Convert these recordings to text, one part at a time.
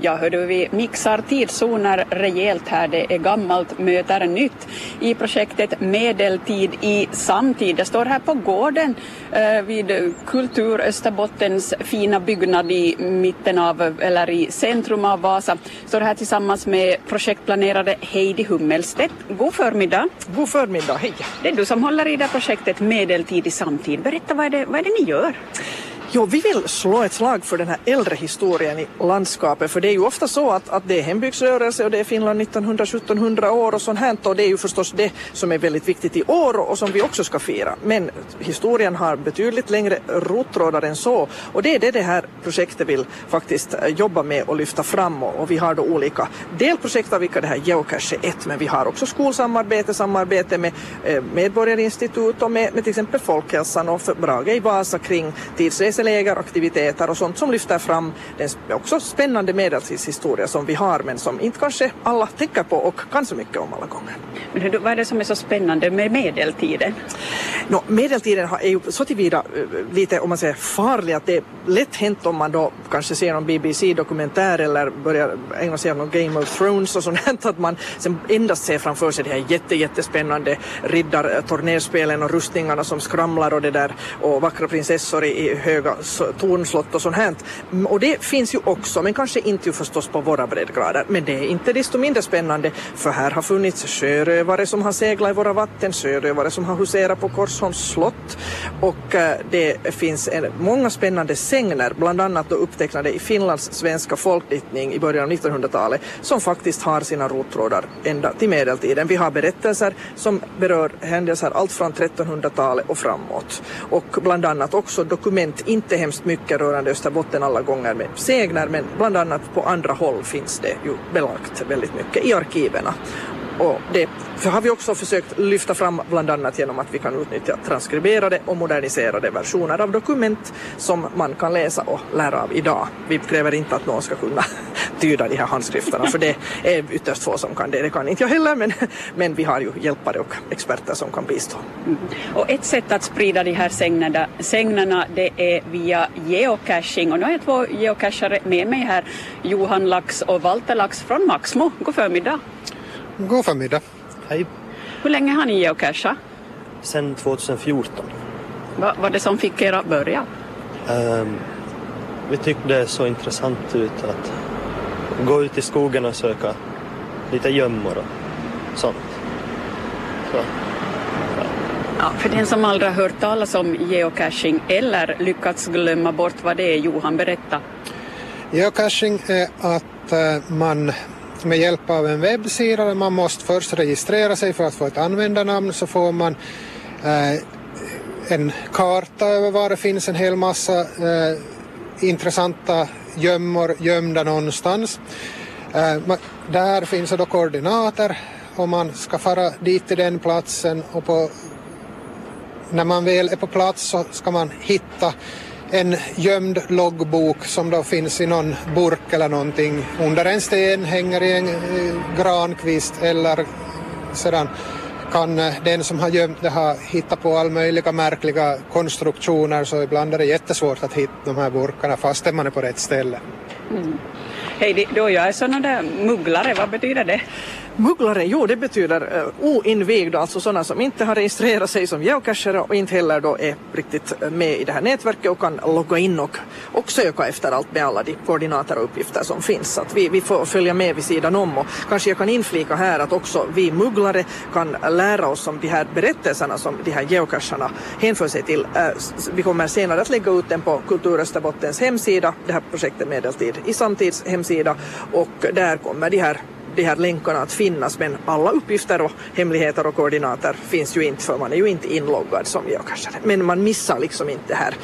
Ja, hördu, vi mixar tidszoner rejält här. Det är gammalt möter nytt i projektet Medeltid i samtid. Det står här på gården eh, vid Kultur Österbottens fina byggnad i mitten av, eller i centrum av Vasa. Står här tillsammans med projektplanerare Heidi Hummelstedt. God förmiddag. God förmiddag, hej. Det är du som håller i det projektet Medeltid i samtid. Berätta, vad är det, vad är det ni gör? Jo, vi vill slå ett slag för den här äldre historien i landskapet, för det är ju ofta så att, att det är hembygdsrörelse och det är Finland 1900-1700 år och sånt här, och det är ju förstås det som är väldigt viktigt i år och som vi också ska fira. Men historien har betydligt längre rottrådar än så och det är det det här projektet vill faktiskt eh, jobba med och lyfta fram och, och vi har då olika delprojekt av vilka det här Geocache är ett, men vi har också skolsamarbete, samarbete med eh, Medborgarinstitut och med, med till exempel Folkhälsan och för Brage i Vasa kring tidsresor aktiviteter och sånt som lyfter fram den också spännande medeltidshistoria som vi har men som inte kanske alla tänker på och kan så mycket om alla gånger. Men vad är det som är så spännande med medeltiden? No, medeltiden är ju så tillvida eh, lite om man säger farlig att det är lätt hänt om man då kanske ser någon BBC-dokumentär eller börjar ägna sig åt någon Game of Thrones och sånt att man sen endast ser framför sig de här jätte, jättespännande riddartornerspelen och rustningarna som skramlar och det där och vackra prinsessor i höga tornslott och sånt här. Mm, och det finns ju också, men kanske inte ju förstås på våra breddgrader. Men det är inte desto mindre spännande för här har funnits sjörövare som har seglat i våra vatten, sjörövare som har huserat på Korsholms slott och eh, det finns en, många spännande sängner, bland annat då upptecknade i Finlands svenska folkdiktning i början av 1900-talet som faktiskt har sina rottrådar ända till medeltiden. Vi har berättelser som berör händelser allt från 1300-talet och framåt och bland annat också dokument, inte hemskt mycket rörande Österbotten alla gånger med segner men bland annat på andra håll finns det ju belagt väldigt mycket i arkiven. Och det har vi också försökt lyfta fram bland annat genom att vi kan utnyttja transkriberade och moderniserade versioner av dokument som man kan läsa och lära av idag. Vi kräver inte att någon ska kunna tyda de här handskrifterna för det är ytterst få som kan det. Det kan inte jag heller men, men vi har ju hjälpare och experter som kan bistå. Mm. Och ett sätt att sprida de här sägnerna, sägnerna det är via geocaching och nu har jag två geocachare med mig här, Johan Lax och Walter Lax från Maxmo. God förmiddag. God förmiddag. Hej. Hur länge har ni geocachat? Sen 2014. Vad var det som fick er att börja? Um, vi tyckte det såg intressant ut att gå ut i skogen och söka lite gömmor och sånt. Så, ja. ja. för den som aldrig har hört talas om geocaching eller lyckats glömma bort vad det är, Johan, berätta. Geocaching är att eh, man med hjälp av en webbsida där man måste först registrera sig för att få ett användarnamn så får man eh, en karta över var det finns en hel massa eh, intressanta gömmor gömda någonstans. Eh, där finns det då koordinater och man ska fara dit till den platsen och på, när man väl är på plats så ska man hitta en gömd loggbok som då finns i någon burk eller någonting under en sten, hänger i en eh, grankvist eller sedan kan eh, den som har gömt det ha hittat på all möjliga märkliga konstruktioner så ibland är det jättesvårt att hitta de här burkarna fastän man är på rätt ställe. Mm. Hej, då jag är sån där mugglare, vad betyder det? Mugglare, jo det betyder eh, uh, oinvigda, alltså sådana som inte har registrerat sig som geocachare och inte heller då är riktigt eh, med i det här nätverket och kan logga in och, och söka efter allt med alla de koordinater och uppgifter som finns. Så att vi, vi får följa med vid sidan om och kanske jag kan inflika här att också vi mugglare kan lära oss om de här berättelserna som de här geocacharna hänför sig till. Uh, vi kommer senare att lägga ut den på Kultur Österbottens hemsida, det här projektet Medeltid i samtids hemsida och där kommer de här de här länkarna att finnas men alla uppgifter och hemligheter och koordinater finns ju inte för man är ju inte inloggad som jag kanske. Men man missar liksom inte det här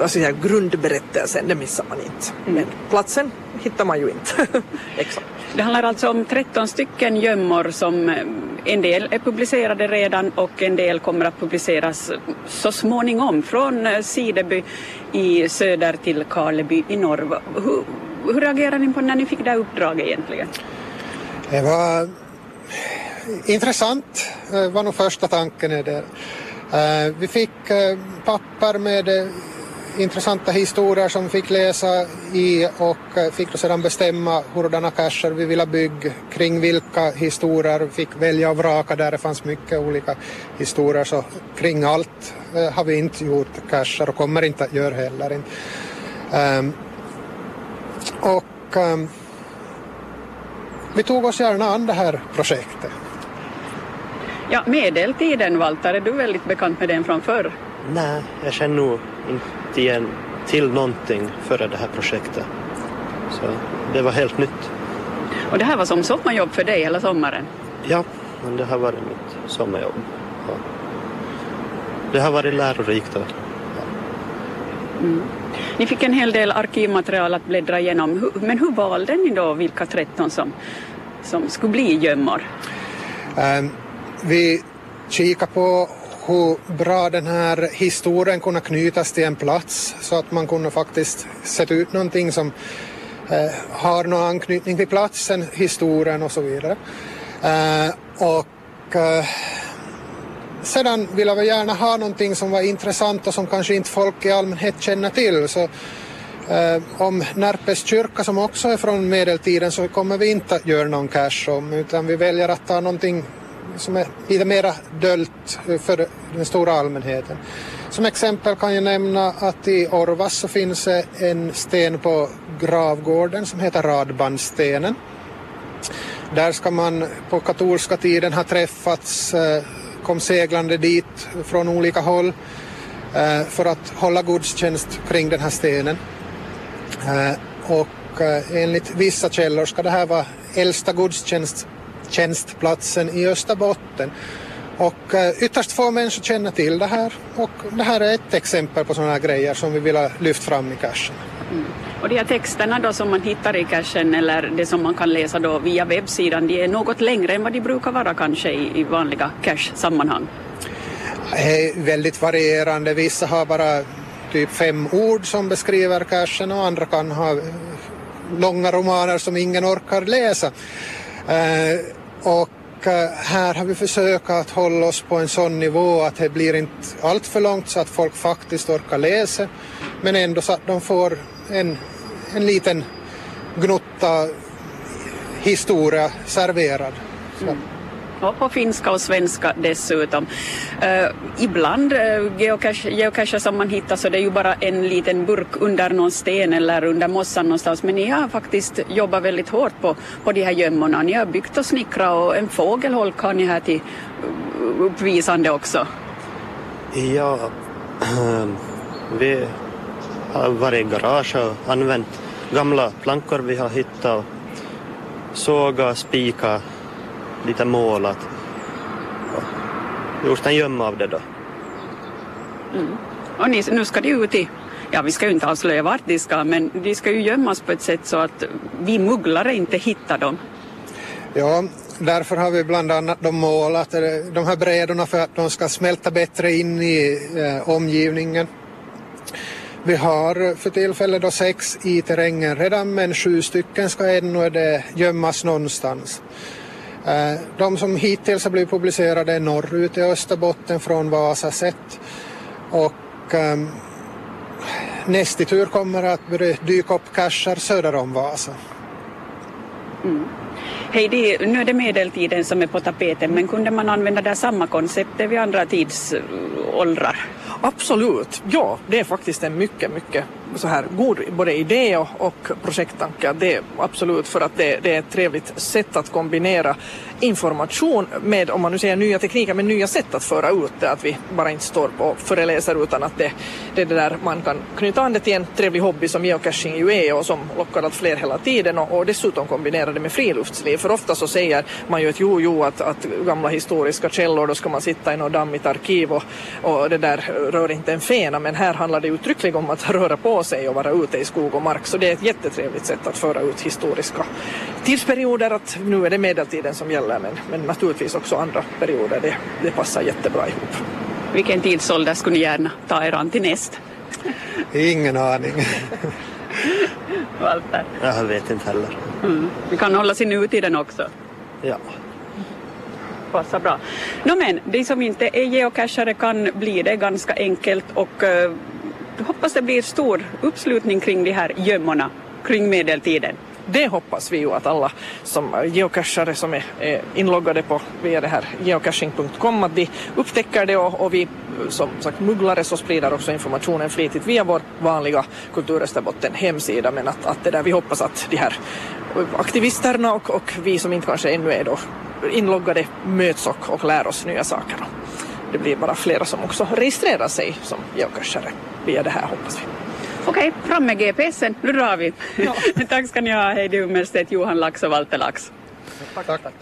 alltså säga, grundberättelsen, det missar man inte. Mm. Men platsen hittar man ju inte. Exakt. Det handlar alltså om 13 stycken gömmor som eh, en del är publicerade redan och en del kommer att publiceras så småningom från eh, Sideby i söder till Karleby i norr. Hur, hur reagerade ni på när ni fick det uppdraget egentligen? Det var eh, intressant, var nog första tanken. Är det. Eh, vi fick eh, papper med intressanta historier som vi fick läsa i och fick då sedan bestämma hurdana cacher vi ville bygga, kring vilka historier vi fick välja och vraka där det fanns mycket olika historier så kring allt har vi inte gjort cacher och kommer inte att göra heller. Ehm, och ehm, vi tog oss gärna an det här projektet. Ja, medeltiden, Walter, är du väldigt bekant med den från förr? Nej, jag känner nog inte igen till någonting före det här projektet. Så det var helt nytt. Och det här var som sommarjobb för dig hela sommaren? Ja, men det har varit mitt sommarjobb. Ja. Det har varit lärorikt. Ja. Mm. Ni fick en hel del arkivmaterial att bläddra igenom, men hur valde ni då vilka 13 som, som skulle bli gömmor? Um, vi kikade på hur bra den här historien kunde knytas till en plats så att man kunde faktiskt sätta ut någonting som eh, har någon anknytning till platsen, historien och så vidare. Eh, och eh, sedan ville vi gärna ha någonting som var intressant och som kanske inte folk i allmänhet känner till. Så eh, om Närpes kyrka som också är från medeltiden så kommer vi inte att göra någon cash om utan vi väljer att ta någonting som är lite mera dölt för den stora allmänheten. Som exempel kan jag nämna att i Orvas så finns en sten på gravgården som heter Radbandstenen. Där ska man på katolska tiden ha träffats, eh, kom seglande dit från olika håll eh, för att hålla gudstjänst kring den här stenen. Eh, och eh, enligt vissa källor ska det här vara äldsta gudstjänstplatsen i Österbotten. Och eh, ytterst få människor känner till det här och det här är ett exempel på sådana här grejer som vi vill ha lyft fram i cachen. Mm. Och de här texterna då som man hittar i cachen eller det som man kan läsa då via webbsidan, de är något längre än vad de brukar vara kanske i, i vanliga cache-sammanhang? Eh, väldigt varierande. Vissa har bara typ fem ord som beskriver cachen och andra kan ha eh, långa romaner som ingen orkar läsa. Eh, och eh, här har vi försökt att hålla oss på en sån nivå att det blir inte allt för långt så att folk faktiskt orkar läsa men ändå så att de får en, en liten gnutta historia serverad. Mm och på finska och svenska dessutom. Uh, ibland uh, geocache, geocacher som man hittar så det är ju bara en liten burk under någon sten eller under mossan någonstans men ni har faktiskt jobbat väldigt hårt på, på de här gömmorna. Ni har byggt och snickrat och en fågelholk har ni här till uppvisande också. Ja, vi har varit i garage och använt gamla plankor vi har hittat, såga, spika lite målat. Och gjort en gömma av det då. Mm. Och ni, nu ska de ut i, ja vi ska ju inte avslöja vart de ska, men de ska ju gömmas på ett sätt så att vi mugglare inte hittar dem. Ja, därför har vi bland annat de målat de här brädorna för att de ska smälta bättre in i eh, omgivningen. Vi har för tillfället då sex i terrängen redan men sju stycken ska ännu gömmas någonstans. Eh, de som hittills har blivit publicerade är norrut i Österbotten från Vasa sett. Och um, i tur kommer att börja dyka upp cacher söder om Vasa. Mm. Heidi, nu är det medeltiden som är på tapeten men kunde man använda det samma koncept vid andra tidsåldrar? Absolut, ja det är faktiskt en mycket, mycket så här god både idé och, och projekttanke. Det är absolut för att det, det, är ett trevligt sätt att kombinera information med, om man nu säger nya tekniker, men nya sätt att föra ut det. Att vi bara inte står och föreläser utan att det, det är det där man kan knyta an det till en trevlig hobby som geocaching ju är och som lockar allt fler hela tiden och, och dessutom kombinera det med friluftsliv. För ofta så säger man ju att jo, jo, att, att gamla historiska källor, då ska man sitta i något dammigt arkiv och, och det där rör inte en fena, men här handlar det uttryckligen om att röra på sig och vara ute i skog och mark. Så det är ett jättetrevligt sätt att föra ut historiska tidsperioder. Att nu är det medeltiden som gäller men, men naturligtvis också andra perioder. Det, det passar jättebra ihop. Vilken tidsålder skulle ni gärna ta er an till näst? Ingen aning. Walter? Jag vet inte heller. Mm. Vi kan hålla sig nutiden också. Ja. Passar bra. No, men de som inte är geocachare kan bli det ganska enkelt och uh, hoppas det blir stor uppslutning kring de här gömmorna kring medeltiden. Det hoppas vi ju att alla som geocachare som är, är inloggade på via det här geocaching.com att de upptäcker det och, och vi som sagt mugglare så sprider också informationen flitigt via vår vanliga Kulturösterbotten hemsida men att, att det där vi hoppas att de här aktivisterna och, och vi som inte kanske ännu är då inloggade möts och, och lär oss nya saker. Det blir bara flera som också registrerar sig som geocachare via det här hoppas vi. Okej, fram med GPSen, nu drar vi. Ja. Tack ska ni ha, Heidi Ummerstedt, Johan Lax och Walter Lax. Tack. Tack.